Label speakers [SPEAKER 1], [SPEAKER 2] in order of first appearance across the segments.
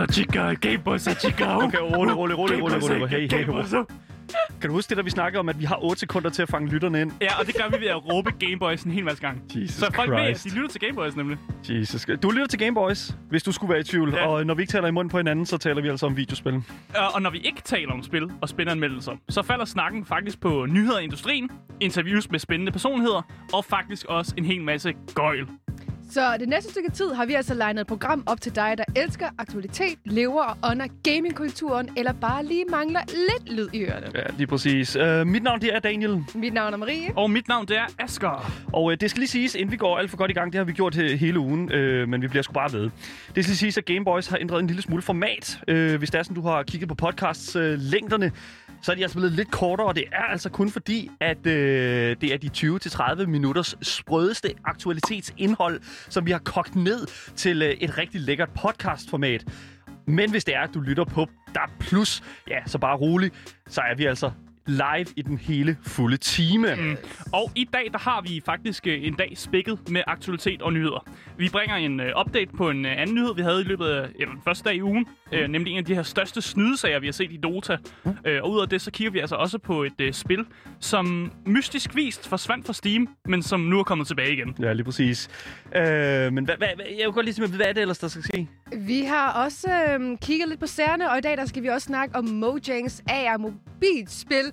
[SPEAKER 1] Og chica, Gameboys og chica.
[SPEAKER 2] Okay, rolig, rolig, rolig, rolig, rolig. Hey, hey, hey.
[SPEAKER 1] Gameboys.
[SPEAKER 2] Kan du huske det, da vi snakkede om, at vi har 8 sekunder til at fange lytterne ind?
[SPEAKER 1] Ja, og det gør vi ved at råbe Gameboys en hel masse gang.
[SPEAKER 2] Jesus
[SPEAKER 1] Så folk ved, at
[SPEAKER 2] Christ.
[SPEAKER 1] de lytter til Gameboys nemlig.
[SPEAKER 2] Jesus. Du lytter til Gameboys, hvis du skulle være i tvivl.
[SPEAKER 1] Ja.
[SPEAKER 2] Og når vi ikke taler i munden på hinanden, så taler vi altså om videospil.
[SPEAKER 1] Øh, Og når vi ikke taler om spil og spænderanmeldelser, så falder snakken faktisk på nyheder i industrien, interviews med spændende personligheder, og faktisk også en hel masse gøjl.
[SPEAKER 3] Så det næste stykke tid har vi altså legnet et program op til dig, der elsker aktualitet, lever og ånder gamingkulturen, eller bare lige mangler lidt lyd i ørerne.
[SPEAKER 2] Ja, lige præcis. Uh, mit navn det er Daniel,
[SPEAKER 3] Mit navn er Marie.
[SPEAKER 1] Og mit navn, det er Asger.
[SPEAKER 2] og uh, det skal lige siges, inden vi går alt for godt i gang, det har vi gjort he- hele ugen, uh, men vi bliver sgu bare ved. Det skal lige siges, at Gameboys har ændret en lille smule format. Uh, hvis det er sådan, du har kigget på podcasts uh, længderne, så er de altså blevet lidt kortere, og det er altså kun fordi, at øh, det er de 20-30 minutters sprødeste aktualitetsindhold, som vi har kogt ned til øh, et rigtig lækkert podcastformat. Men hvis det er, at du lytter på DAB+, ja, så bare rolig, så er vi altså live i den hele fulde time. Mm.
[SPEAKER 1] Og i dag, der har vi faktisk øh, en dag spækket med aktualitet og nyheder. Vi bringer en øh, update på en øh, anden nyhed, vi havde i løbet af eller, den første dag i ugen. Øh, nemlig en af de her største snydesager, vi har set i Dota. Øh, og ud af det, så kigger vi altså også på et øh, spil, som mystisk vist forsvandt fra Steam, men som nu er kommet tilbage igen.
[SPEAKER 2] Ja, lige præcis. Øh, men hvad, hvad, jeg vil godt lige sige, hvad er det ellers, der skal ske?
[SPEAKER 3] Vi har også øhm, kigget lidt på sagerne, og i dag der skal vi også snakke om Mojangs AR mobilspil,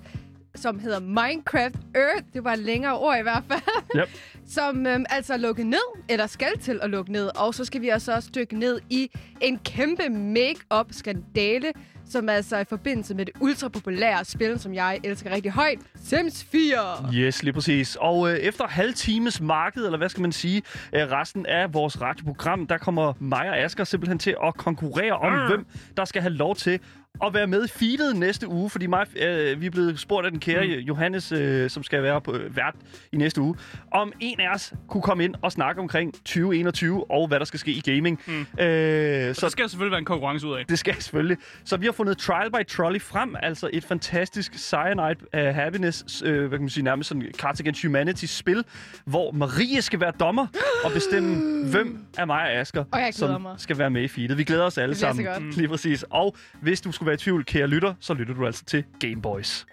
[SPEAKER 3] som hedder Minecraft Earth. Det var et længere ord i hvert fald.
[SPEAKER 2] Yep.
[SPEAKER 3] som øhm, altså er lukket ned, eller skal til at lukke ned. Og så skal vi altså også dykke ned i en kæmpe make-up-skandale, som altså er i forbindelse med det ultrapopulære spil, som jeg elsker rigtig højt, Sims 4.
[SPEAKER 2] Yes, lige præcis. Og øh, efter halv times marked, eller hvad skal man sige, øh, resten af vores radioprogram, der kommer mig og Asger simpelthen til at konkurrere om,
[SPEAKER 1] Ah.
[SPEAKER 2] hvem der skal have lov til at være med i feedet næste uge, fordi mig, øh, vi er blevet spurgt af den kære mm. Johannes, øh, som skal være på øh, vært i næste uge, om en af os kunne komme ind og snakke omkring 2021 og hvad der skal ske i gaming. Mm. Øh,
[SPEAKER 1] Så skal der selvfølgelig være en konkurrence ud af.
[SPEAKER 2] det skal selvfølgelig. Så vi har fundet Trial by Trolley frem, altså et fantastisk Cyanide uh, Happiness, uh, hvad kan man sige, nærmest sådan Cards Against Humanity spil, hvor Marie skal være dommer og bestemme, hvem af mig og Asger,
[SPEAKER 3] Og
[SPEAKER 2] som
[SPEAKER 3] mig.
[SPEAKER 2] skal være med i feedet. Vi glæder os alle
[SPEAKER 3] Det
[SPEAKER 2] sammen. Lige præcis. Og hvis du skulle være i tvivl, kære lytter, så lytter du altså til Game Boys.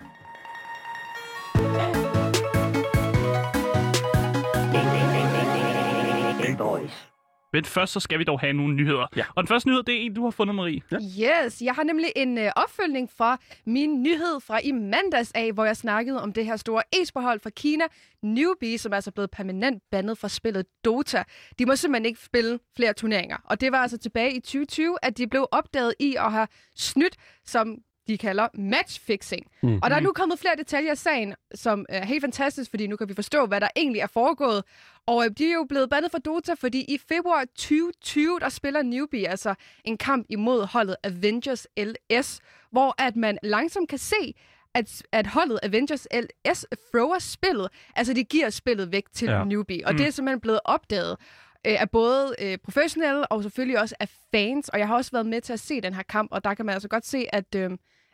[SPEAKER 4] Gameboys.
[SPEAKER 1] Men først så skal vi dog have nogle nyheder.
[SPEAKER 2] Ja.
[SPEAKER 1] Og den første nyhed, det er en, du har fundet, Marie.
[SPEAKER 3] Yes, jeg har nemlig en øh, opfølgning fra min nyhed fra i mandags af, hvor jeg snakkede om det her store e-sporthold fra Kina, Newbie, som er altså blevet permanent bandet fra spillet Dota. De må simpelthen ikke spille flere turneringer. Og det var altså tilbage i 2020, at de blev opdaget i at have snydt, som de kalder matchfixing. Mm. Og der er nu kommet flere detaljer af sagen, som er helt fantastisk, fordi nu kan vi forstå, hvad der egentlig er foregået. Og øh, de er jo blevet bandet fra Dota, fordi i februar 2020, der spiller Newbie altså en kamp imod holdet Avengers LS, hvor at man langsomt kan se, at, at holdet Avengers LS thrower spillet. Altså, de giver spillet væk til
[SPEAKER 2] Ja.
[SPEAKER 3] ja. Newbie. Og mm. det er simpelthen blevet opdaget øh, af både øh, professionelle og selvfølgelig også af fans. Og jeg har også været med til at se den her kamp, og der kan man altså godt se, at, øh,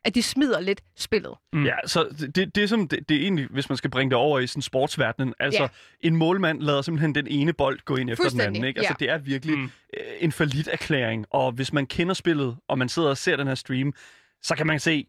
[SPEAKER 3] at de smider lidt spillet.
[SPEAKER 2] Mm. Ja, så det, det, er som, det, det er egentlig, hvis man skal bringe det over i sådan sportsverdenen, altså
[SPEAKER 3] Ja.
[SPEAKER 2] en målmand lader simpelthen den ene bold gå ind efter den anden. Ikke? Altså
[SPEAKER 3] ja.
[SPEAKER 2] det er virkelig
[SPEAKER 1] Mm.
[SPEAKER 2] mm. en forlit erklæring, og hvis man kender spillet, og man sidder og ser den her stream, så kan man se,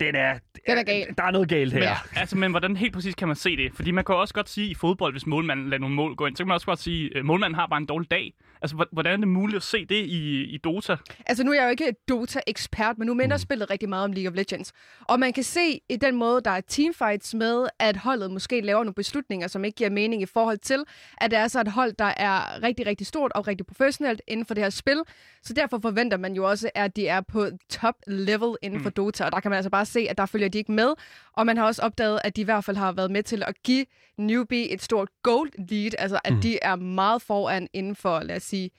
[SPEAKER 2] den er,
[SPEAKER 3] Den er gal.
[SPEAKER 2] der er noget galt her.
[SPEAKER 3] Ja.
[SPEAKER 1] Altså, men hvordan helt præcis kan man se det? Fordi man kan også godt sige i fodbold, hvis målmanden lader nogle mål gå ind, så kan man også godt sige, at målmanden har bare en dårlig dag. Altså, hvor- hvordan er det muligt at se det i, i Dota?
[SPEAKER 3] Altså, nu er jeg jo ikke Dota-ekspert, men nu minder mm. spillet rigtig meget om League of Legends. Og man kan se i den måde, der er teamfights med, at holdet måske laver nogle beslutninger, som ikke giver mening i forhold til, at det er så et hold, der er rigtig, rigtig stort og rigtig professionelt inden for det her spil. Så derfor forventer man jo også, at de er på top level inden for Dota. Og der kan man altså bare se, at der følger de ikke med. Og man har også opdaget, at de i hvert fald har været med til at give Newbie et stort gold lead. Altså, at mm. de er meget foran inden for, lad os sige,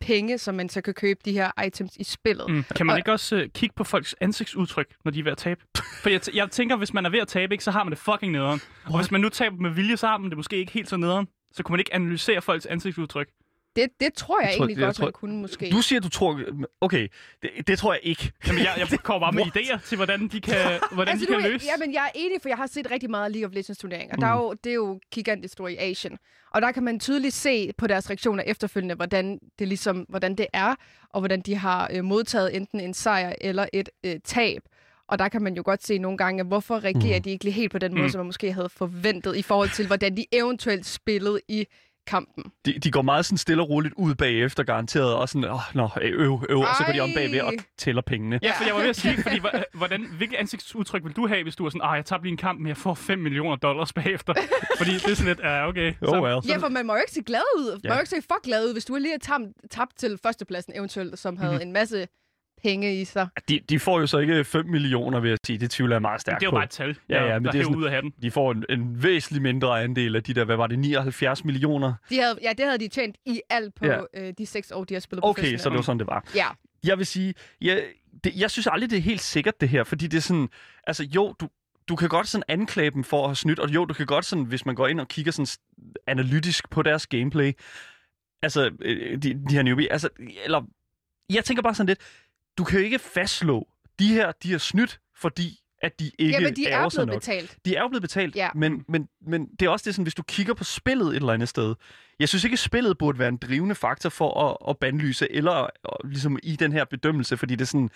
[SPEAKER 3] penge, som man så kan købe de her items i spillet.
[SPEAKER 1] Mm. Kan man
[SPEAKER 3] Og-
[SPEAKER 1] ikke også uh, kigge på folks ansigtsudtryk, når de er ved at tabe? For jeg, t- jeg tænker, hvis man er ved at tabe, ikke, så har man det fucking nederen. Og hvis man nu taber med vilje, så har man det måske ikke helt så nederen. Så kunne man ikke analysere folks ansigtsudtryk.
[SPEAKER 3] Det, det tror jeg,
[SPEAKER 2] Jeg tror-
[SPEAKER 3] egentlig
[SPEAKER 2] jeg
[SPEAKER 3] godt,
[SPEAKER 2] tror-
[SPEAKER 3] man kunne måske.
[SPEAKER 2] Du siger, du tror... Okay, det, det tror jeg ikke.
[SPEAKER 1] Jamen, jeg, jeg kommer bare med idéer til, hvordan de kan, hvordan
[SPEAKER 3] altså,
[SPEAKER 1] de kan
[SPEAKER 3] er-
[SPEAKER 1] løse.
[SPEAKER 3] Ja, men jeg er enig, for jeg har set rigtig meget League of Legends turneringer. Mm. Der er
[SPEAKER 2] Mm.
[SPEAKER 3] jo, det er jo gigantisk stor i Asien. Og der kan man tydeligt se på deres reaktioner efterfølgende, hvordan det, ligesom, hvordan det er, og hvordan de har øh, modtaget enten en sejr eller et øh, tab. Og der kan man jo godt se nogle gange, hvorfor reagerer
[SPEAKER 2] Mm.
[SPEAKER 3] de ikke lige helt på den måde,
[SPEAKER 1] Mm.
[SPEAKER 3] som man måske havde forventet, i forhold til, hvordan de eventuelt spillede i kampen.
[SPEAKER 2] De, de går meget sådan stille og roligt ud bagefter, garanteret. Og sådan, åh, nå, øv, øv. Og så går de om bagved og
[SPEAKER 3] Ej.
[SPEAKER 2] tæller pengene.
[SPEAKER 1] Ja, for jeg var ved at sige, fordi, hvordan, hvilket ansigtsudtryk vil du have, hvis du var sådan, ah, jeg tabte lige en kamp, men jeg får 5 millioner dollars bagefter? fordi det er sådan lidt, ja, okay.
[SPEAKER 2] Oh well.
[SPEAKER 3] Ja, for man må jo ikke se glad ud. Man
[SPEAKER 2] Ja.
[SPEAKER 3] må jo ikke se for glad ud, hvis du lige har tabt, tabt til førstepladsen eventuelt, som havde
[SPEAKER 1] Mhm.
[SPEAKER 3] en masse penge i sig.
[SPEAKER 2] De, de får jo så ikke 5 millioner, vil jeg sige. Det tvivler jeg meget stærkt
[SPEAKER 1] det er jo
[SPEAKER 2] på.
[SPEAKER 1] bare et tal,
[SPEAKER 2] Ja, ja, men
[SPEAKER 1] der
[SPEAKER 2] det er sådan-
[SPEAKER 1] ud af hatten.
[SPEAKER 2] De får en, en væsentlig mindre andel af de der, hvad var det, 79 millioner?
[SPEAKER 3] De havde, ja, det havde de tjent i alt på
[SPEAKER 2] Ja.
[SPEAKER 3] øh, de seks år, de har spillet
[SPEAKER 2] Okay, så det var sådan, det var.
[SPEAKER 3] Ja,
[SPEAKER 2] Jeg vil sige, jeg, det, jeg synes aldrig, det er helt sikkert, det her. Fordi det er sådan, altså jo, du, du kan godt sådan anklage dem for at have snydt, og jo, du kan godt sådan, hvis man går ind og kigger sådan analytisk på deres gameplay, altså, øh, de, de her newbie, altså, eller, jeg tænker bare sådan lidt, du kan jo ikke fastslå, de her, de har snydt, fordi at de ikke
[SPEAKER 3] Jamen, de er
[SPEAKER 2] sig
[SPEAKER 3] blevet
[SPEAKER 2] nok.
[SPEAKER 3] betalt.
[SPEAKER 2] De er jo blevet betalt,
[SPEAKER 3] Ja.
[SPEAKER 2] men, men, men det er også det sådan, hvis du kigger på spillet et eller andet sted. Jeg synes ikke, at spillet burde være en drivende faktor for at, at bandlyse, eller øh, ligesom i den her bedømmelse, fordi det er sådan,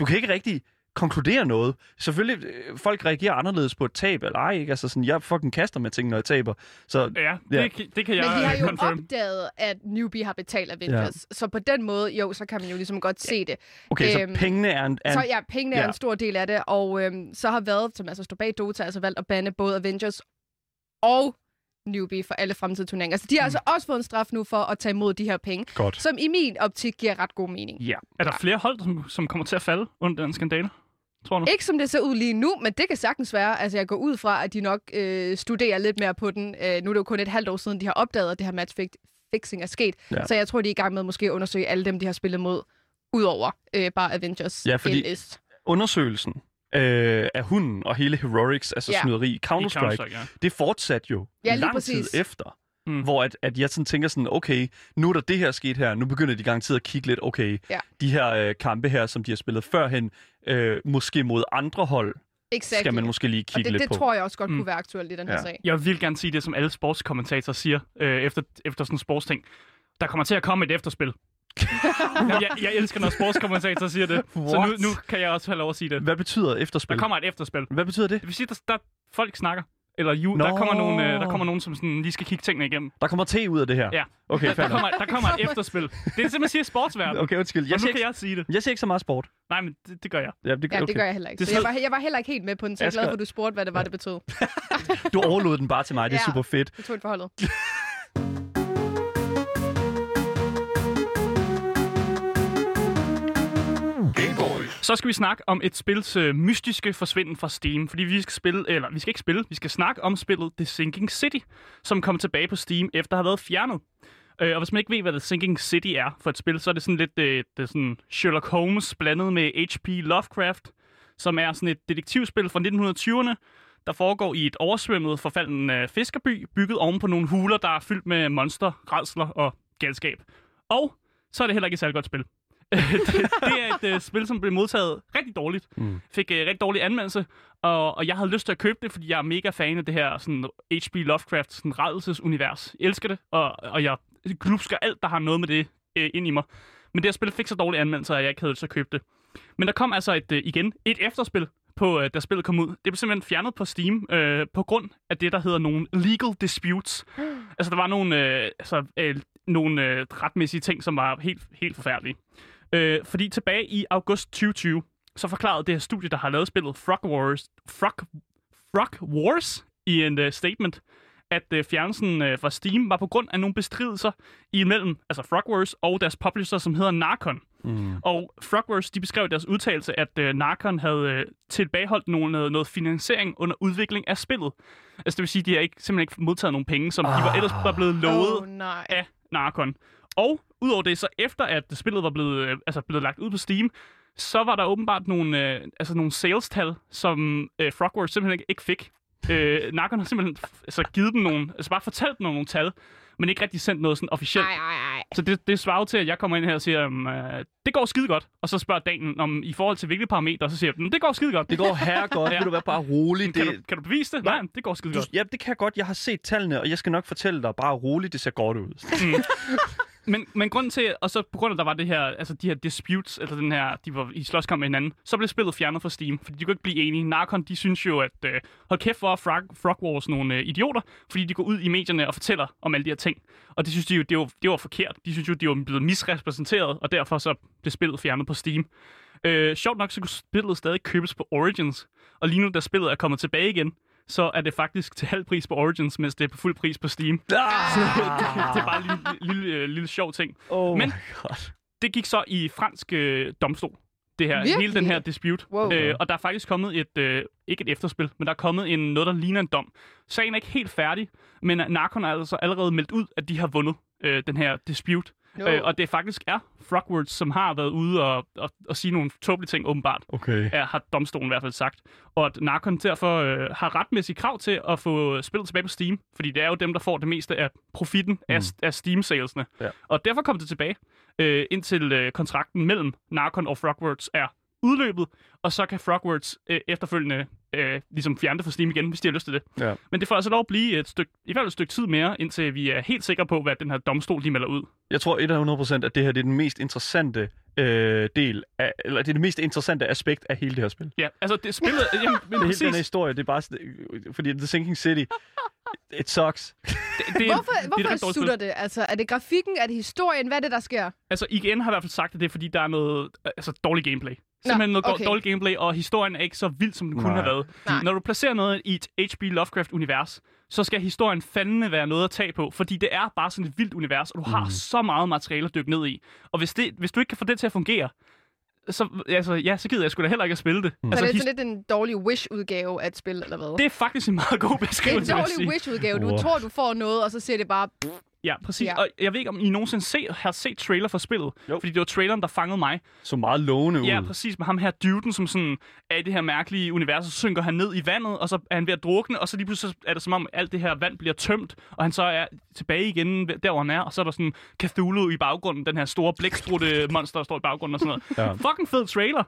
[SPEAKER 2] du kan ikke rigtig konkludere noget. Selvfølgelig, øh, folk reagerer anderledes på et tab, eller ej, ikke? Altså sådan, jeg fucking kaster med ting, når jeg taber. Så
[SPEAKER 1] Ja,
[SPEAKER 2] Ja.
[SPEAKER 1] det, kan- det kan jeg
[SPEAKER 3] Men de har jo
[SPEAKER 1] confirm.
[SPEAKER 3] opdaget, at Newbie har betalt Avengers. Ja. Så på den måde, jo, så kan man jo ligesom godt se det.
[SPEAKER 2] okay, så
[SPEAKER 3] Øhm,
[SPEAKER 2] pengene er en... Er
[SPEAKER 3] Så
[SPEAKER 2] en
[SPEAKER 3] ja, pengene er
[SPEAKER 2] ja.
[SPEAKER 3] en stor del af det, og øhm, så har Valve, som altså står bag Dota, altså valgt at bande både Avengers og Newbie for alle fremtidige turneringer. Så de har
[SPEAKER 2] Mm.
[SPEAKER 3] altså også fået en straf nu for at tage imod de her penge,
[SPEAKER 2] godt.
[SPEAKER 3] som i min optik giver ret god mening.
[SPEAKER 2] Ja.
[SPEAKER 1] Er der flere hold, som, som kommer til at falde under den skandale? Tror du?
[SPEAKER 3] Ikke som det ser ud lige nu, men det kan sagtens være. Altså, jeg går ud fra, at de nok øh, studerer lidt mere på den. Øh, nu er det jo kun et halvt år siden, de har opdaget, at det her matchfixing er sket.
[SPEAKER 2] Ja.
[SPEAKER 3] Så jeg tror, de er i gang med måske at undersøge alle dem, de har spillet mod, udover øh, bare Avengers
[SPEAKER 2] Ja, fordi-
[SPEAKER 3] LS.
[SPEAKER 2] Undersøgelsen øh, af hunden og hele Heroics, altså
[SPEAKER 3] Ja.
[SPEAKER 2] snyderi,
[SPEAKER 1] I
[SPEAKER 2] Counter-Strike,
[SPEAKER 1] Counter-Strike, ja.
[SPEAKER 2] det fortsatte jo
[SPEAKER 3] Ja,
[SPEAKER 2] lang
[SPEAKER 3] præcis.
[SPEAKER 2] tid efter.
[SPEAKER 1] Mm.
[SPEAKER 2] Hvor at, at jeg sådan tænker sådan, okay, nu er der det her sket her, nu begynder de garanteret at kigge lidt, okay,
[SPEAKER 3] Ja.
[SPEAKER 2] de her øh, kampe her, som de har spillet førhen, øh, måske mod andre hold,
[SPEAKER 3] Exactly.
[SPEAKER 2] skal man måske lige
[SPEAKER 3] og
[SPEAKER 2] kigge
[SPEAKER 3] det,
[SPEAKER 2] lidt
[SPEAKER 3] det
[SPEAKER 2] på.
[SPEAKER 3] tror jeg også godt
[SPEAKER 1] Mm.
[SPEAKER 3] kunne være aktuelt i den her
[SPEAKER 2] Ja.
[SPEAKER 3] sag.
[SPEAKER 1] Jeg vil gerne sige det, som alle sportskommentatorer siger, øh, efter, efter sådan en sportsting. Der kommer til at komme et efterspil. Jamen, jeg, jeg elsker, når sportskommentatorer siger det. Så nu,
[SPEAKER 2] What?
[SPEAKER 1] nu kan jeg også have lov at sige det.
[SPEAKER 2] Hvad betyder efterspil?
[SPEAKER 1] Der kommer et efterspil.
[SPEAKER 2] Hvad betyder det?
[SPEAKER 1] Det vil sige, der, der folk snakker. Eller ju,
[SPEAKER 2] Nå.
[SPEAKER 1] der, kommer nogen, øh, der kommer nogen, som sådan, lige skal kigge tingene igennem.
[SPEAKER 2] Der kommer te ud af det her?
[SPEAKER 1] Ja.
[SPEAKER 2] Okay,
[SPEAKER 1] Der
[SPEAKER 2] fair nok.
[SPEAKER 1] kommer, der kommer et efterspil. Det er simpelthen man siger i sportsverdenen.
[SPEAKER 2] Okay, undskyld. Jeg
[SPEAKER 1] nu
[SPEAKER 2] ser,
[SPEAKER 1] kan
[SPEAKER 2] ikke,
[SPEAKER 1] jeg sige det.
[SPEAKER 2] jeg ser ikke så meget sport.
[SPEAKER 1] Nej, men det, det gør jeg.
[SPEAKER 2] Ja, det,
[SPEAKER 3] Ja,
[SPEAKER 2] okay.
[SPEAKER 3] det gør jeg heller ikke.
[SPEAKER 1] Det
[SPEAKER 3] Så jeg var, jeg var heller ikke helt med på den, så jeg er glad for, at du spurgte, hvad det var, det betød.
[SPEAKER 2] Du overlod den bare til mig, det er
[SPEAKER 3] Ja.
[SPEAKER 2] super fedt.
[SPEAKER 3] Jeg tog et forholdet.
[SPEAKER 1] Så skal vi snakke om et spils øh, mystiske forsvinden fra Steam, fordi vi skal spille, eller vi skal ikke spille, vi skal snakke om spillet The Sinking City, som kom tilbage på Steam efter at have været fjernet. Øh, og hvis man ikke ved, hvad The Sinking City er for et spil, så er det sådan lidt øh, det er sådan Sherlock Holmes blandet med H.P. Lovecraft, som er sådan et detektivspil fra 1920'erne, der foregår i et oversvømmet, forfalden øh, fiskerby, bygget oven på nogle huler, der er fyldt med monster, rædsler og galskab. Og så er det heller ikke et særligt godt spil. det, det er et øh, spil, som blev modtaget rigtig dårligt.
[SPEAKER 2] Mm.
[SPEAKER 1] Fik øh, rigtig dårlig anmeldelse, og, og jeg havde lyst til at købe det, fordi jeg er mega fan af det her sådan H.P. Lovecraft sådan redelsesunivers. Jeg elsker det, og, og jeg glupsker alt, der har noget med det øh, ind i mig. Men det her spil fik så dårlige anmeldelser, at jeg ikke havde lyst til at købe det. Men der kom altså et, øh, igen et efterspil, på, øh, da spillet kom ud. Det blev simpelthen fjernet på Steam øh, på grund af det, der hedder nogle legal disputes. Altså, der var nogle, øh, altså, øh, nogle øh, retmæssige ting, som var helt, helt forfærdelige. Øh, fordi tilbage i august 2020, så forklarede det her studie, der har lavet spillet Frog Wars, Frog, Frog Wars i en uh, statement, at uh, fjernelsen uh, fra Steam var på grund af nogle bestridelser imellem altså Frogwares og deres publisher, som hedder Narcon.
[SPEAKER 2] Mm.
[SPEAKER 1] Og Frogwares, de beskrev deres udtalelse, at uh, Narcon havde uh, tilbageholdt nogle, noget, noget finansiering under udvikling af spillet. Altså det vil sige, at de har ikke, simpelthen ikke modtaget nogle penge, som ah. de var ellers var blevet lovet
[SPEAKER 3] oh, nej.
[SPEAKER 1] af Narcon. Og udover det, så efter at spillet var blevet, øh, altså blevet lagt ud på Steam, så var der åbenbart nogle, øh, altså nogle sales-tal, som øh, Frogwares simpelthen ikke, ikke fik. Øh, Narcon har simpelthen altså, givet dem nogle, altså bare fortalt dem nogle tal, men ikke rigtig sendt noget sådan officielt.
[SPEAKER 3] Ej, ej, ej.
[SPEAKER 1] Så det, det svarer til, at jeg kommer ind her og siger, um, uh, det går skide godt. Og så spørger Daniel om i forhold til hvilke parametre, så siger jeg, "Mm, det går skide godt.
[SPEAKER 2] Det går her godt,
[SPEAKER 1] Ja.
[SPEAKER 2] vil du være bare rolig.
[SPEAKER 1] kan,
[SPEAKER 2] Det,
[SPEAKER 1] du, kan du bevise det?
[SPEAKER 2] Nej.
[SPEAKER 1] Nej, det går skide
[SPEAKER 2] du,
[SPEAKER 1] godt.
[SPEAKER 2] ja, det kan jeg godt. Jeg har set tallene, og jeg skal nok fortælle dig bare roligt, det ser godt ud.
[SPEAKER 1] Men, men grunden til, og så på grund af, at der var det her, altså de her disputes, eller den her, de var i slåskamp med hinanden, så blev spillet fjernet fra Steam, fordi de kunne ikke blive enige. Narcon, de synes jo, at øh, hold kæft for Frog, Frog Wars nogle øh, idioter, fordi de går ud i medierne og fortæller om alle de her ting. Og det synes de jo, det var, det var forkert. De synes jo, de var blevet misrepræsenteret, og derfor så blev spillet fjernet på Steam. Øh, sjovt nok, så kunne spillet stadig købes på Origins, og lige nu, da spillet er kommet tilbage igen, så er det faktisk til halv pris på Origins, mens det er på fuld pris på Steam.
[SPEAKER 2] Ah!
[SPEAKER 1] det er bare en lille, lille, lille, lille sjov ting
[SPEAKER 2] Oh
[SPEAKER 1] Men- det gik så i fransk øh, domstol. Det her,
[SPEAKER 3] Virkelig?
[SPEAKER 1] hele den her dispute.
[SPEAKER 3] Wow.
[SPEAKER 1] Øh, og der er faktisk kommet et, øh, ikke et efterspil, men der er kommet en, noget, der ligner en dom. Sagen er ikke helt færdig, men Narcon har altså allerede meldt ud, at de har vundet øh, den her dispute.
[SPEAKER 3] No.
[SPEAKER 1] Øh, og det faktisk er Frogwords, som har været ude og, og, og sige nogle tåbelige ting, åbenbart.
[SPEAKER 2] Okay.
[SPEAKER 1] Er, har domstolen i hvert fald sagt. Og at Narcon derfor øh, har retmæssigt krav til at få spillet tilbage på Steam. Fordi det er jo dem, der får det meste af profitten mm. af, af Steam-salesene.
[SPEAKER 2] Ja.
[SPEAKER 1] Og derfor kom det tilbage, øh, indtil øh, kontrakten mellem Narcon og Frogwords er udløbet. Og så kan Frogwords øh, efterfølgende øh, ligesom fjerne det fra Steam igen, hvis de har lyst til det.
[SPEAKER 2] Ja.
[SPEAKER 1] Men det får altså lov at blive et stykke, i hvert fald et stykke tid mere, indtil vi er helt sikre på, hvad den her domstol de melder ud.
[SPEAKER 2] Jeg tror 100% at det her det er den mest interessante øh, del af, eller det er det mest interessante aspekt af hele det her spil.
[SPEAKER 1] Ja, altså det spillet... jamen, men
[SPEAKER 2] Det hele
[SPEAKER 1] præcis,
[SPEAKER 2] den her historie, det er bare sådan- fordi The Sinking City, it sucks.
[SPEAKER 1] det, det,
[SPEAKER 3] Hvorfor,
[SPEAKER 1] det er et
[SPEAKER 3] hvorfor
[SPEAKER 1] dårligt
[SPEAKER 3] sutter det? Altså, er det grafikken? Er det historien? Hvad er det, der sker?
[SPEAKER 1] Altså, IGN har i hvert fald sagt, at det er, fordi der er noget altså, dårlig gameplay. Simpelthen noget
[SPEAKER 3] okay.
[SPEAKER 1] dårligt gameplay, og historien er ikke så vild, som den kunne
[SPEAKER 2] Nej.
[SPEAKER 1] have været.
[SPEAKER 3] Nej.
[SPEAKER 1] Når du placerer noget i et H.P. Lovecraft-univers, så skal historien fandme være noget at tage på, fordi det er bare sådan et vildt univers, og du har så meget materiale at dykke ned i. Og hvis, det, hvis du ikke kan få det til at fungere, så, altså, ja, så gider jeg sgu da heller ikke at spille det.
[SPEAKER 3] Mm.
[SPEAKER 1] Altså,
[SPEAKER 3] Så det er sådan lidt en dårlig Wish-udgave af et spil, eller hvad?
[SPEAKER 1] det er faktisk en meget god
[SPEAKER 3] det er en
[SPEAKER 1] beskrivelse,
[SPEAKER 3] dårlig. Wish-udgave. Du
[SPEAKER 2] Wow.
[SPEAKER 3] tror, du får noget, og så ser det bare...
[SPEAKER 1] Ja, præcis. Ja. Og jeg ved ikke, om I nogensinde se, har set trailer for spillet.
[SPEAKER 2] Jo.
[SPEAKER 1] Fordi det var traileren, der fangede mig.
[SPEAKER 2] Så meget lovende ud.
[SPEAKER 1] Ja, præcis. Med ham her duden, som sådan er i det her mærkelige univers, så synker han ned i vandet, og så er han ved at drukne, og så lige pludselig er det som om, alt det her vand bliver tømt, og han så er tilbage igen der, hvor han er, og så er der sådan Cthulhu i baggrunden, den her store blæksprutte monster, der står i baggrunden og sådan noget.
[SPEAKER 2] Ja.
[SPEAKER 1] Fucking fed trailer.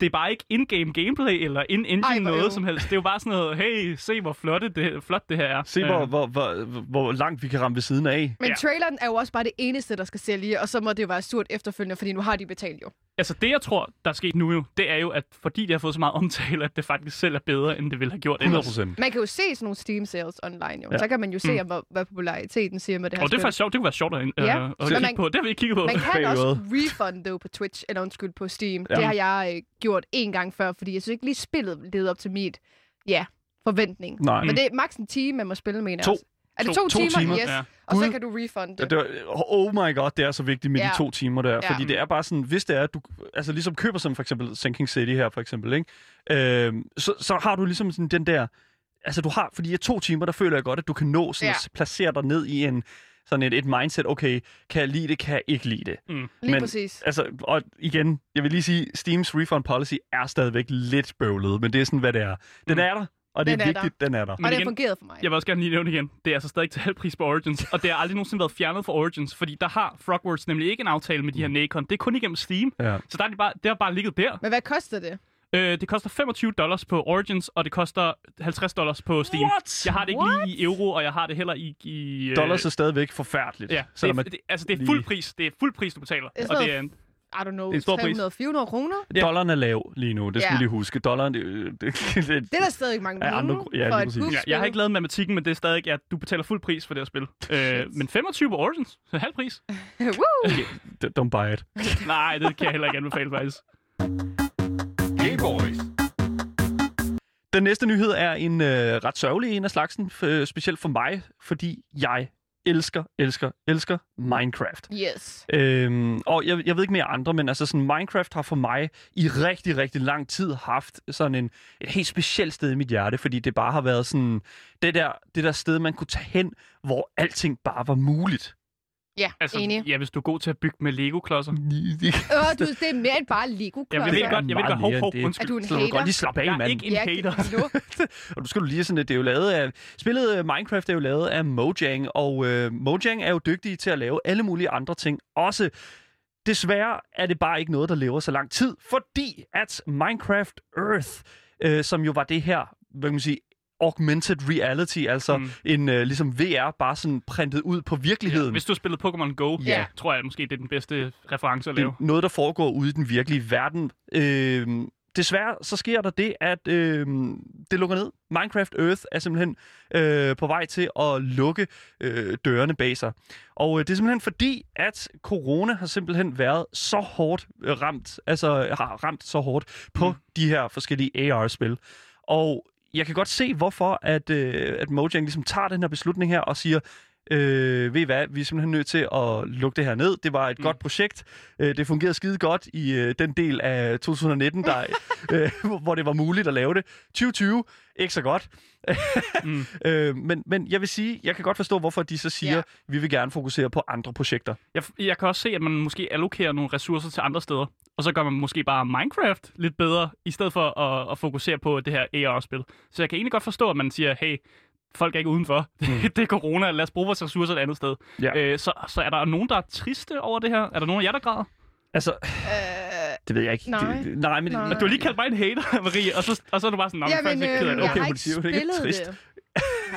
[SPEAKER 1] Det er bare ikke in-game gameplay eller in-engine
[SPEAKER 3] Ej, hvor
[SPEAKER 1] noget
[SPEAKER 3] øv.
[SPEAKER 1] som helst. Det er jo bare sådan noget, hey, se hvor flot det, flot det her er.
[SPEAKER 2] Se, hvor,
[SPEAKER 1] Øh,
[SPEAKER 2] hvor, hvor, hvor langt vi kan ramme ved siden af.
[SPEAKER 3] Men
[SPEAKER 1] Ja.
[SPEAKER 3] traileren er jo også bare det eneste, der skal sælge, og så må det jo være surt efterfølgende, fordi nu har de betalt jo.
[SPEAKER 1] Altså det, jeg tror, der er sket nu jo, det er jo, at fordi det har fået så meget omtale, at det faktisk selv er bedre, end det ville have gjort
[SPEAKER 2] 100
[SPEAKER 1] ellers.
[SPEAKER 2] procent.
[SPEAKER 3] Man kan jo se sådan nogle Steam sales online jo.
[SPEAKER 2] Ja.
[SPEAKER 3] Så kan man jo se,
[SPEAKER 1] Mm.
[SPEAKER 3] mm. hvad, hvad populariteten siger med det her
[SPEAKER 1] Og det er faktisk sjovt. Det kunne være sjovt at, øh,
[SPEAKER 3] Ja.
[SPEAKER 1] at
[SPEAKER 2] Så-
[SPEAKER 1] kigge
[SPEAKER 3] man-
[SPEAKER 1] på. Det har vi ikke kigget på.
[SPEAKER 3] Man kan også refunde på Twitch, eller undskyld, på Steam.
[SPEAKER 2] Ja.
[SPEAKER 3] Det har jeg øh, gjort en gang før, fordi jeg synes ikke lige spillet levede op til mit, ja, forventning.
[SPEAKER 2] Nej.
[SPEAKER 3] Men det er maks en time, man må spille, mener jeg.
[SPEAKER 2] To.
[SPEAKER 3] Er det
[SPEAKER 1] To-
[SPEAKER 3] to,
[SPEAKER 2] to
[SPEAKER 3] timer?
[SPEAKER 2] timer.
[SPEAKER 3] Yes.
[SPEAKER 1] Ja.
[SPEAKER 3] Og så
[SPEAKER 2] Gud.
[SPEAKER 3] kan du refunde
[SPEAKER 2] Ja,
[SPEAKER 3] det.
[SPEAKER 2] det var, oh my god, det er så vigtigt med ja. De to timer der.
[SPEAKER 3] Ja.
[SPEAKER 2] Fordi det er bare sådan, hvis det er, at du altså ligesom køber som for eksempel Sinking City her for eksempel, ikke? Øhm, så, så har du ligesom sådan den der, altså du har, fordi i to timer, der føler jeg godt, at du kan nå sådan
[SPEAKER 3] Ja.
[SPEAKER 2] at placere dig ned i en, sådan et, et mindset, okay, kan jeg lide det, kan jeg ikke lide det.
[SPEAKER 3] Lige
[SPEAKER 2] men-
[SPEAKER 3] præcis.
[SPEAKER 2] Altså, og igen, jeg vil lige sige, Steams refund policy er stadigvæk lidt bøvlet, men det er sådan, hvad det er. Den
[SPEAKER 1] Mm.
[SPEAKER 2] er der, og det
[SPEAKER 3] Den
[SPEAKER 2] er
[SPEAKER 3] er
[SPEAKER 2] vigtigt, den er der.
[SPEAKER 3] Og
[SPEAKER 1] Men
[SPEAKER 3] det har
[SPEAKER 1] igen-
[SPEAKER 3] fungeret for mig.
[SPEAKER 1] Jeg vil også gerne lige nævne igen. Det er altså stadig til halv pris på Origins, og det har aldrig nogensinde været fjernet fra Origins, fordi der har Frogworks nemlig ikke en aftale med de her Nacon. Det er kun igennem Steam,
[SPEAKER 2] Ja.
[SPEAKER 1] så der er de bare, det har bare ligget der.
[SPEAKER 3] Men hvad koster det?
[SPEAKER 1] Øh, det koster 25 dollars på Origins, og det koster 50 dollars på Steam.
[SPEAKER 2] What?
[SPEAKER 1] Jeg har det ikke lige i euro, og jeg har det heller i... i øh,
[SPEAKER 2] Dollars er stadigvæk forfærdeligt.
[SPEAKER 1] Ja, det er,
[SPEAKER 2] at
[SPEAKER 1] det, altså det er
[SPEAKER 2] lige-
[SPEAKER 1] fuld pris. Det er fuld pris, du betaler.
[SPEAKER 3] Det er
[SPEAKER 1] og det er
[SPEAKER 3] I don't know,
[SPEAKER 1] Det er en stor pris.
[SPEAKER 3] 300-400 kroner?
[SPEAKER 1] Ja.
[SPEAKER 2] dollaren er lav lige nu, det skal
[SPEAKER 3] Ja.
[SPEAKER 2] vi lige huske. Dollaren, det, det, det, det,
[SPEAKER 3] er der stadig mange penge
[SPEAKER 2] andre ja,
[SPEAKER 3] for et
[SPEAKER 1] ja, jeg har ikke lavet matematikken, men det er stadig, at du betaler fuld pris for det her spil. Øh, men 25 på Origins, så halv pris.
[SPEAKER 3] Woo!
[SPEAKER 2] don't buy it.
[SPEAKER 1] Nej, det kan jeg heller ikke anbefale, faktisk.
[SPEAKER 2] Gameboys. Den næste nyhed er en øh, ret sørgelig en af slagsen, f- specielt for mig, fordi jeg elsker, elsker, elsker Minecraft.
[SPEAKER 3] Yes.
[SPEAKER 2] Øhm, og jeg, jeg ved ikke mere andre, men altså sådan, Minecraft har for mig i rigtig, rigtig lang tid haft sådan en, et helt specielt sted i mit hjerte, fordi det bare har været sådan det der, det der sted, man kunne tage hen, hvor alting bare var muligt.
[SPEAKER 3] Ja,
[SPEAKER 1] Altså,
[SPEAKER 3] enig.
[SPEAKER 1] ja, hvis du er god til at bygge med Lego-klodser.
[SPEAKER 3] Åh, du, det er mere end bare lego
[SPEAKER 1] Jamen, jeg ved godt, jeg ved godt, hov, hov,
[SPEAKER 2] det.
[SPEAKER 1] undskyld.
[SPEAKER 3] Er du en
[SPEAKER 2] Så du kan
[SPEAKER 3] hater?
[SPEAKER 2] godt lige slappe af,
[SPEAKER 1] Jeg er
[SPEAKER 2] mand.
[SPEAKER 1] ikke en
[SPEAKER 3] Ja,
[SPEAKER 1] hater.
[SPEAKER 2] Og du skal du lige sådan, at det er jo lavet af... Spillet øh, Minecraft er jo lavet af Mojang, og øh, Mojang er jo dygtige til at lave alle mulige andre ting også. Desværre er det bare ikke noget, der lever så lang tid, fordi at Minecraft Earth, øh, som jo var det her, hvad kan man sige, augmented reality, altså
[SPEAKER 1] Mm.
[SPEAKER 2] en øh, ligesom VR, bare sådan printet ud på virkeligheden.
[SPEAKER 1] Hvis du har spillet Pokémon Go,
[SPEAKER 3] Ja.
[SPEAKER 1] tror jeg måske, det er den bedste reference at
[SPEAKER 2] Det
[SPEAKER 1] lave.
[SPEAKER 2] er noget, der foregår ude i den virkelige verden. Øh, desværre så sker der det, at øh, det lukker ned. Minecraft Earth er simpelthen øh, på vej til at lukke øh, dørene bag sig. Og øh, det er simpelthen fordi, at corona har simpelthen været så hårdt øh, ramt, altså har ramt så hårdt på
[SPEAKER 1] mm.
[SPEAKER 2] de her forskellige AR-spil. Og jeg kan godt se, hvorfor at, øh, at Mojang ligesom tager den her beslutning her og siger, øh, ved I hvad, vi er simpelthen nødt til at lukke det her ned. Det var et
[SPEAKER 1] Mm.
[SPEAKER 2] godt projekt. Øh, det fungerede skide godt i øh, den del af 2019, der, øh, hvor det var muligt at lave det. 2020, ikke så godt.
[SPEAKER 1] Mm.
[SPEAKER 2] øh, men, men jeg vil sige, jeg kan godt forstå, hvorfor de så siger,
[SPEAKER 3] ja.
[SPEAKER 2] vi vil gerne fokusere på andre projekter.
[SPEAKER 1] Jeg, jeg kan også se, at man måske allokerer nogle ressourcer til andre steder. Og så gør man måske bare Minecraft lidt bedre, i stedet for at, at fokusere på det her AR-spil. Så jeg kan egentlig godt forstå, at man siger, hey, folk er ikke udenfor. Mm. det er corona, lad os bruge vores ressourcer et andet sted.
[SPEAKER 2] Ja.
[SPEAKER 1] Øh, så, så er der nogen, der er triste over det her? Er der nogen af jer, der græder?
[SPEAKER 2] Altså,
[SPEAKER 3] Øh,
[SPEAKER 2] det ved jeg ikke.
[SPEAKER 3] Nej.
[SPEAKER 2] Det, nej, men
[SPEAKER 3] Nej.
[SPEAKER 1] Du har lige kaldt mig en hater, Marie, og så, og så er du bare sådan, "Nå, men faktisk ikke ked af
[SPEAKER 3] øh,
[SPEAKER 1] det.
[SPEAKER 3] jeg
[SPEAKER 2] Okay,
[SPEAKER 3] ikke
[SPEAKER 2] det er ikke trist.
[SPEAKER 3] det.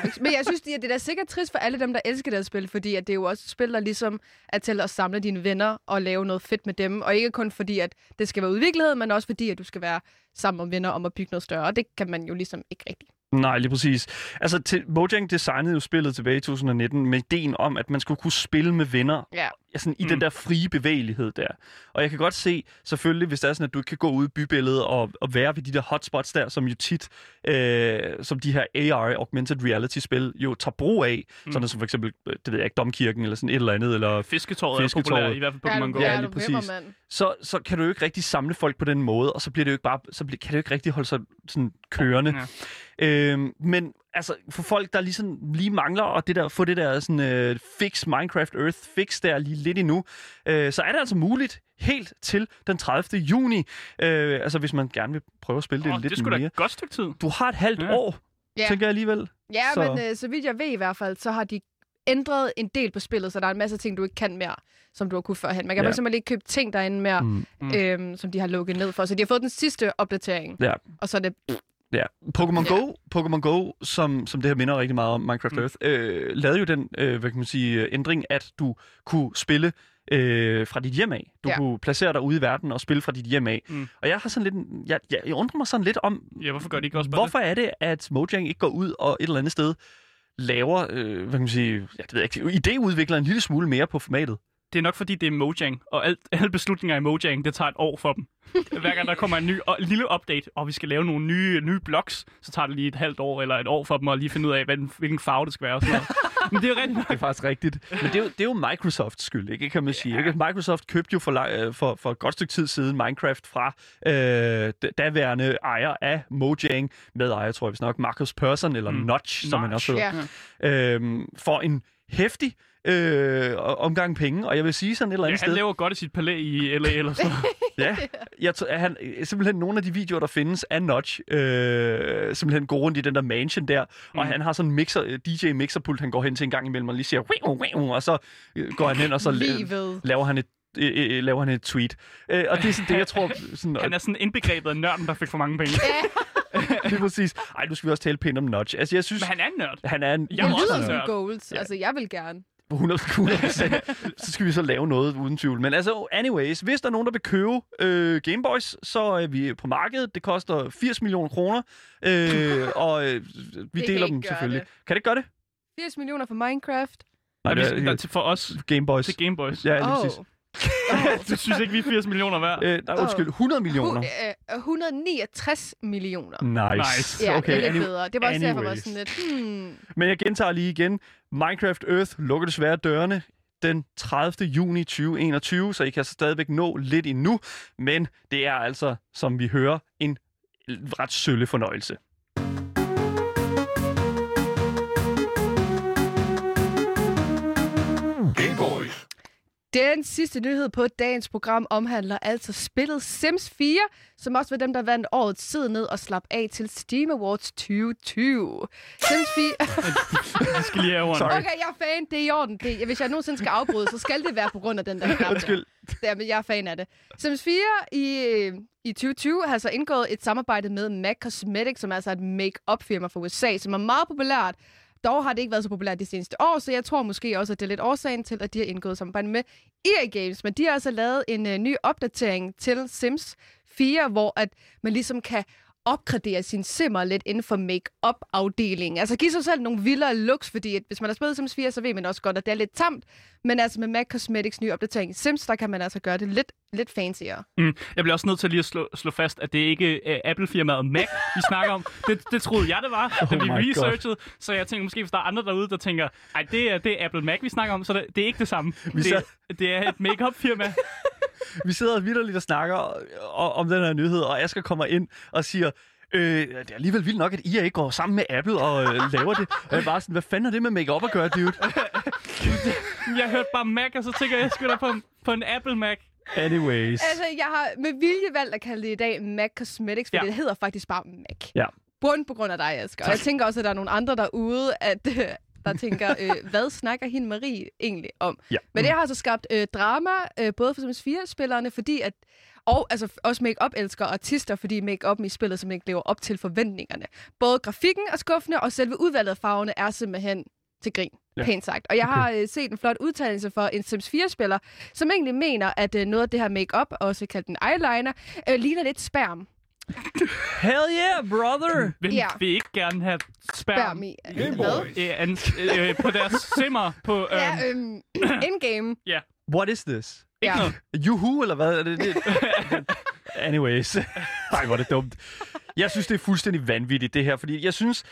[SPEAKER 3] Jeg Men jeg synes, det er, det er da sikkert trist for alle dem, der elsker det at spille, fordi at det er jo også et spil, der ligesom er til at samle dine venner og lave noget fedt med dem. Og ikke kun fordi, at det skal være udviklet, men også fordi, at du skal være sammen med venner om at bygge noget større. Og det kan man jo ligesom ikke rigtigt.
[SPEAKER 2] Nej, lige præcis. Altså, til, Mojang designede jo spillet tilbage i 2019 med ideen om, at man skulle kunne spille med venner
[SPEAKER 3] Ja
[SPEAKER 2] sådan, i
[SPEAKER 1] Mm.
[SPEAKER 2] den der frie bevægelighed der. Og jeg kan godt se, selvfølgelig, hvis det er sådan, at du ikke kan gå ud i bybilledet og, og være ved de der hotspots der, som jo tit, øh, som de her AR, Augmented Reality-spil, jo tager brug af.
[SPEAKER 1] Mm.
[SPEAKER 2] Sådan som for eksempel, øh, det ved jeg ikke, Domkirken eller sådan et eller andet, eller
[SPEAKER 1] Fisketåret er
[SPEAKER 2] Fisketåret.
[SPEAKER 1] populært, i hvert fald Pokémon Go.
[SPEAKER 2] Ja,
[SPEAKER 3] er
[SPEAKER 2] lige præcis.
[SPEAKER 3] mand.
[SPEAKER 2] så, så kan du jo ikke rigtig samle folk på den måde, og så bliver det jo ikke bare, så bliver, kan det jo ikke rigtig holde sig sådan kørende.
[SPEAKER 1] Ja.
[SPEAKER 2] Øhm, men altså, for folk, der ligesom lige mangler og det der, få det der sådan, øh, fix Minecraft Earth fix der lige lidt endnu, øh, så er det altså muligt helt til den 30. juni. Øh, altså, hvis man gerne vil prøve at spille det
[SPEAKER 1] Åh,
[SPEAKER 2] lidt
[SPEAKER 1] det skulle da
[SPEAKER 2] mere.
[SPEAKER 1] et godt stykke tid.
[SPEAKER 2] Du har et halvt
[SPEAKER 1] Ja.
[SPEAKER 2] år,
[SPEAKER 3] Ja.
[SPEAKER 2] tænker jeg alligevel.
[SPEAKER 3] Ja,
[SPEAKER 2] Så-
[SPEAKER 3] men øh, så vidt jeg ved i hvert fald, så har de ændret en del på spillet, så der er en masse ting, du ikke kan mere, som du har kunnet førhen. Man kan
[SPEAKER 2] Ja.
[SPEAKER 3] ja. fx ikke købe ting derinde mere,
[SPEAKER 2] Mm.
[SPEAKER 1] Mm.
[SPEAKER 3] øhm, som de har lukket ned for. Så de har fået den sidste opdatering,
[SPEAKER 2] Ja.
[SPEAKER 3] og så er det...
[SPEAKER 2] Ja, Pokémon
[SPEAKER 3] Ja.
[SPEAKER 2] Go, Pokémon Go som, som det her minder rigtig meget om Minecraft
[SPEAKER 1] Mm.
[SPEAKER 2] Earth, øh, lavede jo den øh, hvad kan man sige, ændring, at du kunne spille øh, fra dit hjem af. Du
[SPEAKER 3] Ja.
[SPEAKER 2] kunne placere dig ude i verden og spille fra dit hjem af.
[SPEAKER 1] Mm.
[SPEAKER 2] Og jeg har sådan lidt, jeg, jeg, jeg undrer mig sådan lidt om,
[SPEAKER 1] Ja, hvorfor gør de ikke også bare
[SPEAKER 2] hvorfor er det, at Mojang ikke går ud og et eller andet sted laver, øh, hvad kan man sige, ja, det ved jeg ikke, idéudvikler en lille smule mere på formatet.
[SPEAKER 1] Det? Er nok fordi, det er Mojang, og alt, alle beslutninger i Mojang, det tager et år for dem. Hver gang der kommer en ny og, en lille update, og vi skal lave nogle nye, nye blogs, så tager det lige et halvt år eller et år for dem at lige finde ud af, hvad, hvilken farve det skal være. Og sådan noget. Men det er jo rigtigt nok.
[SPEAKER 2] Det er faktisk rigtigt. Men det er jo, det er jo Microsofts skyld, ikke, kan man sige. Ikke? Microsoft købte jo for, øh, for, for et godt stykke tid siden Minecraft fra øh, daværende ejer af Mojang, med ejer, tror jeg vist nok, Marcus Persson, eller
[SPEAKER 1] Mm.
[SPEAKER 2] Notch, som han
[SPEAKER 1] Notch,
[SPEAKER 2] også hedder,
[SPEAKER 3] Ja.
[SPEAKER 2] øhm, for en hæftig øh, omgang penge. Og jeg vil sige sådan et eller
[SPEAKER 1] Ja,
[SPEAKER 2] andet
[SPEAKER 1] han
[SPEAKER 2] sted,
[SPEAKER 1] lever godt i sit palæ i LA eller sådan
[SPEAKER 2] ja, jeg at han, simpelthen nogle af de videoer, der findes af Notch, øh, simpelthen går rundt i den der mansion der, mm. og han har sådan en mixer, DJ mixerpult, han går hen til en gang imellem og lige siger, "Wiu, wiu", og så øh, går han hen, og så la- laver han et øh, øh, laver han et tweet. Øh, og det er sådan det, jeg tror... Sådan,
[SPEAKER 1] Han er sådan indbegrebet af nørden, der fik for mange penge.
[SPEAKER 2] det er præcis. Ej, nu skal vi også tale pænt om Notch. Altså, jeg synes,
[SPEAKER 1] Men han er en nørd.
[SPEAKER 2] han er en...
[SPEAKER 1] Jeg er også
[SPEAKER 3] lyder som goals.
[SPEAKER 2] Ja.
[SPEAKER 3] Altså, jeg vil gerne.
[SPEAKER 2] 100 100%. så skal vi så lave noget uden tvivl. Men altså, anyways, hvis der er nogen, der vil købe øh, Gameboys, så er vi på markedet. Det koster 80 millioner kroner, øh, og øh, vi
[SPEAKER 3] kan
[SPEAKER 2] deler dem selvfølgelig.
[SPEAKER 3] det.
[SPEAKER 2] Kan det ikke gøre det?
[SPEAKER 3] 80 millioner for Minecraft.
[SPEAKER 1] Nej,
[SPEAKER 2] det er,
[SPEAKER 1] der, til, for os
[SPEAKER 2] Gameboys.
[SPEAKER 1] til Gameboys.
[SPEAKER 2] Ja, lige
[SPEAKER 3] Åh.
[SPEAKER 2] præcis.
[SPEAKER 1] Du synes ikke, vi er 80 millioner værd?
[SPEAKER 2] Øh, nej, undskyld, 100 millioner.
[SPEAKER 3] Hu- øh, 169 millioner.
[SPEAKER 2] Nice.
[SPEAKER 1] Nice.
[SPEAKER 3] Ja,
[SPEAKER 2] okay,
[SPEAKER 3] det er lidt bedre. Det var også derfor, jeg var
[SPEAKER 2] anyways.
[SPEAKER 3] sådan lidt, hmm.
[SPEAKER 2] Men jeg gentager lige igen. Minecraft Earth lukker desværre dørene den 30. juni 2021, så I kan altså stadigvæk nå lidt endnu. Men det er altså, som vi hører, en ret sølle fornøjelse.
[SPEAKER 3] Den sidste nyhed på dagens program omhandler altså spillet Sims 4, som også var dem, der vandt årets tid ned og slap af til Steam Awards 2020. Sims 4...
[SPEAKER 1] Jeg skal lige have.
[SPEAKER 3] Okay, jeg er fan. Det er i orden. Det, hvis jeg nogensinde skal afbryde, så skal det være på grund af den der knap. der.
[SPEAKER 2] Undskyld.
[SPEAKER 3] Ja, men jeg er fan af det. Sims 4 i, øh, i 2020 har så indgået et samarbejde med MAC Cosmetics, som er altså et make-up firma fra USA, som er meget populært. Dog har det ikke været så populært de seneste år, så jeg tror måske også, at det er lidt årsagen til, at de har indgået samarbejde med EA Games. Men de har altså lavet en øh, ny opdatering til Sims 4, hvor at man ligesom kan opgradere sin simmer lidt inden for make-up-afdelingen. Altså give sig selv nogle vildere looks, fordi at hvis man har spillet Sims 4, så ved man også godt, at det er lidt tamt. Men altså med MAC Cosmetics nye opdatering i Sims, der kan man altså gøre det lidt, lidt fancier.
[SPEAKER 1] Mm. Jeg bliver også nødt til lige at slå, slå fast, at det ikke er uh, Apple-firmaet Mac, vi snakker om. Det, det troede jeg, det var, da
[SPEAKER 2] Oh
[SPEAKER 1] vi
[SPEAKER 2] my
[SPEAKER 1] researchede. Så jeg tænker måske, hvis der er andre derude, der tænker, ej, det er, det er Apple Mac, vi snakker om, så det, det er ikke det samme. Det, det er et make-up-firma.
[SPEAKER 2] Vi sidder vidderligt og snakker o- om den her nyhed, og Asger kommer ind og siger, Øh, det er alligevel vildt nok, at IA går sammen med Apple og øh, laver det. Og jeg er bare sådan, hvad fanden har det med make-up at gøre, dude?
[SPEAKER 1] Jeg hørte bare Mac, og så tænker jeg, jeg da på en, på en Apple Mac.
[SPEAKER 2] Anyways.
[SPEAKER 3] Altså, jeg har med vilje valgt at kalde det i dag MAC Cosmetics, fordi
[SPEAKER 1] Ja.
[SPEAKER 3] det hedder faktisk bare MAC.
[SPEAKER 2] Ja.
[SPEAKER 3] Bund på grund af dig, Asger. Og jeg tænker også, at der er nogle andre derude, at, øh, der tænker, øh, hvad snakker hende Marie egentlig om?
[SPEAKER 2] Ja.
[SPEAKER 3] Men det har altså skabt øh, drama, øh, både for Sims 4-spillerne, fordi at og altså også make-up elsker artister, fordi make-up'en i spillet simpelthen ikke lever op til forventningerne. Både grafikken er skuffende, og selve udvalget af farverne er simpelthen til grin.
[SPEAKER 2] Ja.
[SPEAKER 3] Pænt sagt. Og jeg har øh, set en flot udtalelse for en Sims 4-spiller, som egentlig mener, at øh, noget af det her make-up, også kaldt en eyeliner, øh, ligner lidt sperm.
[SPEAKER 2] Hell yeah, brother!
[SPEAKER 1] Hvem
[SPEAKER 3] Ja.
[SPEAKER 1] vil ikke gerne have sperm,
[SPEAKER 3] Sperm i. Hvad?
[SPEAKER 1] øh, ans, øh, på deres simmer på... Øh,
[SPEAKER 3] Ja, øhm, in-game.
[SPEAKER 2] What is this?
[SPEAKER 1] ikke
[SPEAKER 3] ja.
[SPEAKER 1] noget.
[SPEAKER 2] Juhu, eller hvad? Er det, det? Anyways. Nej, hvor er det dumt. Jeg synes, det er fuldstændig vanvittigt, det her. Fordi jeg synes,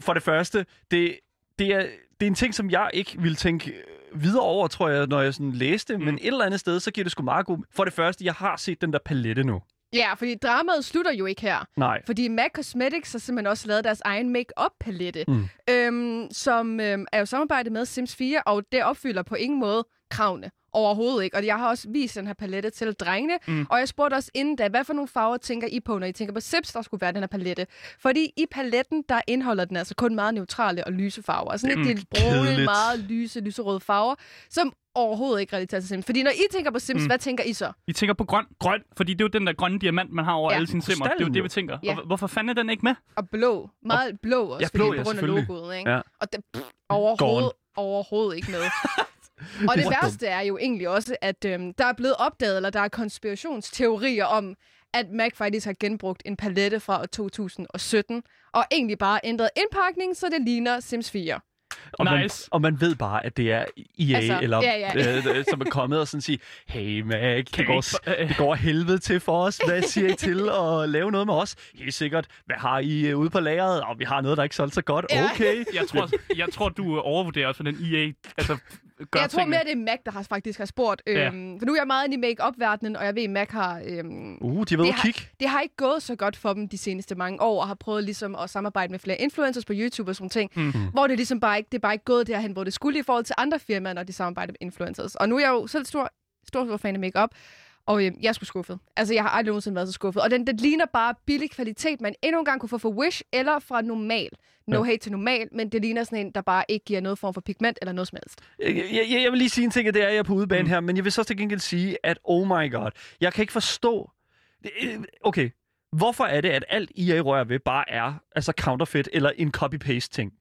[SPEAKER 2] for det første, det, det, er, det er en ting, som jeg ikke ville tænke øh, videre over, tror jeg, når jeg sådan læste. Mm. Men et eller andet sted, så giver det sgu meget god... For det første, jeg har set den der palette nu.
[SPEAKER 3] Ja, fordi dramaet slutter jo ikke her.
[SPEAKER 2] Nej.
[SPEAKER 3] Fordi MAC Cosmetics har simpelthen også lavet deres egen make-up-palette,
[SPEAKER 2] Mm.
[SPEAKER 3] mm. øhm, som øhm, er jo samarbejdet med Sims 4, og det opfylder på ingen måde kravene. Overhovedet ikke. Og jeg har også vist den her palette til drengene. Mm. Og jeg spurgte også inden da, hvad for nogle farver tænker I på, når I tænker på Sims, der skulle være den her palette? Fordi i paletten, der indeholder den altså kun meget neutrale og lyse farver. Altså lidt mm. brune, meget lyse, lyserøde farver, som overhovedet ikke relaterer til Sims. Fordi når I tænker på Sims,
[SPEAKER 1] Mm.
[SPEAKER 3] mm. hvad tænker I så?
[SPEAKER 1] Vi tænker på grøn. Grøn, fordi det er jo den der grønne diamant, man har over
[SPEAKER 3] Ja.
[SPEAKER 1] alle sine simmer. Det er jo det, vi tænker.
[SPEAKER 3] Ja.
[SPEAKER 1] Og hvorfor fanden er den ikke med?
[SPEAKER 3] Og blå. Meget blå også,
[SPEAKER 2] Ja, blå,
[SPEAKER 3] fordi
[SPEAKER 2] ja,
[SPEAKER 3] på grund af logoet. Ikke?
[SPEAKER 2] Ja.
[SPEAKER 3] Og det, pff, overhovedet,
[SPEAKER 2] Gone.
[SPEAKER 3] overhovedet ikke med. Og det værste er jo egentlig også, at øhm, der er blevet opdaget, eller der er konspirationsteorier om, at Mac faktisk har genbrugt en palette fra 2017, og egentlig bare ændret indpakning, så det ligner Sims 4.
[SPEAKER 2] Og, man,
[SPEAKER 1] Nice.
[SPEAKER 2] og man ved bare, at det er EA,
[SPEAKER 3] Altså,
[SPEAKER 2] eller,
[SPEAKER 3] ja, ja.
[SPEAKER 2] Øh, øh, som er kommet og sådan sige, hey Mac, det
[SPEAKER 1] vi
[SPEAKER 2] går,
[SPEAKER 1] øh,
[SPEAKER 2] det går helvede til for os. Hvad siger I til at lave noget med os? Helt sikkert. Hvad har I øh, ude på lageret? Og vi har noget, der ikke solgt så godt.
[SPEAKER 3] Ja.
[SPEAKER 2] Okay.
[SPEAKER 1] Jeg tror, jeg tror du overvurderer også for den EA. Altså, gør
[SPEAKER 3] jeg tror
[SPEAKER 1] tingene.
[SPEAKER 3] mere, det er Mac, der har faktisk har spurgt.
[SPEAKER 1] Ja.
[SPEAKER 3] Øhm, for nu er jeg meget inde i make-up-verdenen, og jeg ved, at Mac har... Øhm,
[SPEAKER 2] Uh, de ude
[SPEAKER 3] Det har- det har ikke gået så godt for dem de seneste mange år, og har prøvet ligesom at samarbejde med flere influencers på YouTube og sådan ting,
[SPEAKER 1] Mhm.
[SPEAKER 3] mm. hvor det ligesom bare ikke, det er bare ikke gået derhen, hvor det skulle i forhold til andre firmaer, når de samarbejder med influencers. Og nu er jeg jo selv stor, stor, stor fan af makeup, og øhm, jeg er sgu skuffet. Altså, jeg har aldrig nogensinde været så skuffet. Og den, den ligner bare billig kvalitet, man endnu en gang kunne få fra Wish eller fra normal. No
[SPEAKER 2] Ja.
[SPEAKER 3] hate til normal, men det ligner sådan en, der bare ikke giver noget form for pigment eller noget som helst.
[SPEAKER 2] Jeg, jeg, jeg vil lige sige en ting, at det er, at jeg er på udebane
[SPEAKER 1] Mm.
[SPEAKER 2] her, men jeg vil så til gengæld sige, at oh my god, jeg kan ikke forstå... Øh, Okay, hvorfor er det, at alt EA rører ved bare er altså counterfeit eller en copy-paste ting?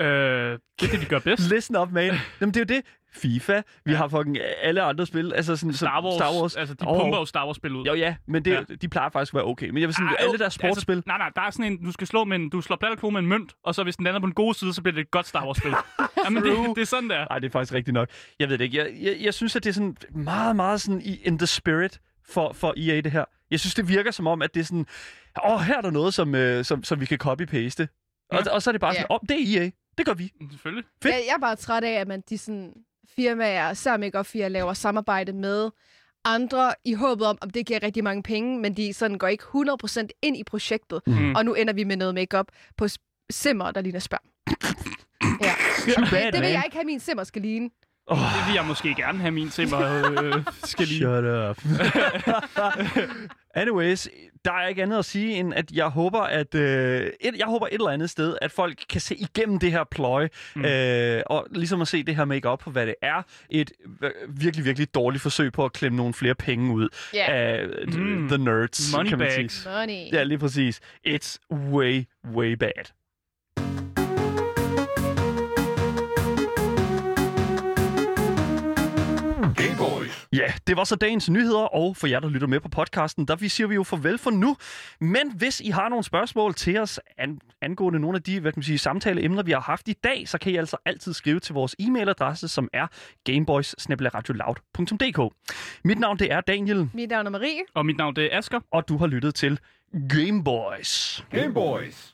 [SPEAKER 1] Øh, det er det, de gør bedst.
[SPEAKER 2] Listen up, man. Jamen, det er jo det. FIFA, vi
[SPEAKER 1] Ja.
[SPEAKER 2] har fucking alle andre spil. Altså sådan,
[SPEAKER 1] Star Wars.
[SPEAKER 2] Star Wars.
[SPEAKER 1] Altså, de
[SPEAKER 2] Åh.
[SPEAKER 1] pumper jo Star Wars-spil ud.
[SPEAKER 2] Jo, ja, men det,
[SPEAKER 1] Ja.
[SPEAKER 2] de plejer faktisk at være okay. Men jeg vil sige,
[SPEAKER 1] Ah,
[SPEAKER 2] ah, alle der sportsspil...
[SPEAKER 1] Altså, nej, nej, der er sådan en, du skal slå med en, du slår plat og klo med en mønt, og så hvis den lander på den gode side, så bliver det et godt Star Wars-spil. Jamen, det, det, er sådan der.
[SPEAKER 2] Nej, det er faktisk rigtigt nok. Jeg ved det ikke. Jeg, jeg, jeg synes, at det er sådan meget, meget sådan i in the spirit for, for EA, det her. Jeg synes, det virker som om, at det er sådan... Åh, oh, her er der noget, som, øh, som, som vi kan copy-paste. Og,
[SPEAKER 1] Ja.
[SPEAKER 2] og så er det bare
[SPEAKER 3] Ja.
[SPEAKER 2] sådan, åh, oh, det er EA. Det gør vi.
[SPEAKER 1] Selvfølgelig.
[SPEAKER 2] Fedt.
[SPEAKER 3] Jeg, jeg er bare træt af, at man de sådan firmaer, især make firmaer, laver samarbejde med andre i håbet om, om det giver rigtig mange penge, men de sådan går ikke 100% ind i projektet.
[SPEAKER 1] Mm.
[SPEAKER 3] Og nu ender vi med noget makeup på simmer, der ligner spørg. Ja.
[SPEAKER 2] Bad,
[SPEAKER 3] Det vil jeg ikke have, min simmer skal ligne.
[SPEAKER 1] Oh. Det vil jeg måske gerne have min til mig. Øh, skal lige.
[SPEAKER 2] Shut up. Anyways, der er ikke andet at sige, end at jeg håber, at øh, et, jeg håber et eller andet sted, at folk kan se igennem det her pløje, mm. øh, og ligesom at se det her make-up på, hvad det er. Et øh, virkelig, virkelig dårligt forsøg på at klemme nogle flere penge ud
[SPEAKER 3] Yeah.
[SPEAKER 2] af
[SPEAKER 1] Mm.
[SPEAKER 2] the nerds, kan man
[SPEAKER 1] Moneybags.
[SPEAKER 2] sige.
[SPEAKER 3] Money.
[SPEAKER 2] Ja, lige præcis. It's way, way bad. Ja, det var så dagens nyheder, og for jer, der lytter med på podcasten, der vi siger vi jo farvel for nu. Men hvis I har nogle spørgsmål til os an, angående nogle af de hvad kan man sige, samtaleemner, vi har haft i dag, så kan I altså altid skrive til vores e-mailadresse, som er gameboys Mit navn det er Daniel,
[SPEAKER 3] Mit navn er Marie.
[SPEAKER 1] Og mit navn det er Asger.
[SPEAKER 2] og du har lyttet til Gameboys.
[SPEAKER 4] Game Boys.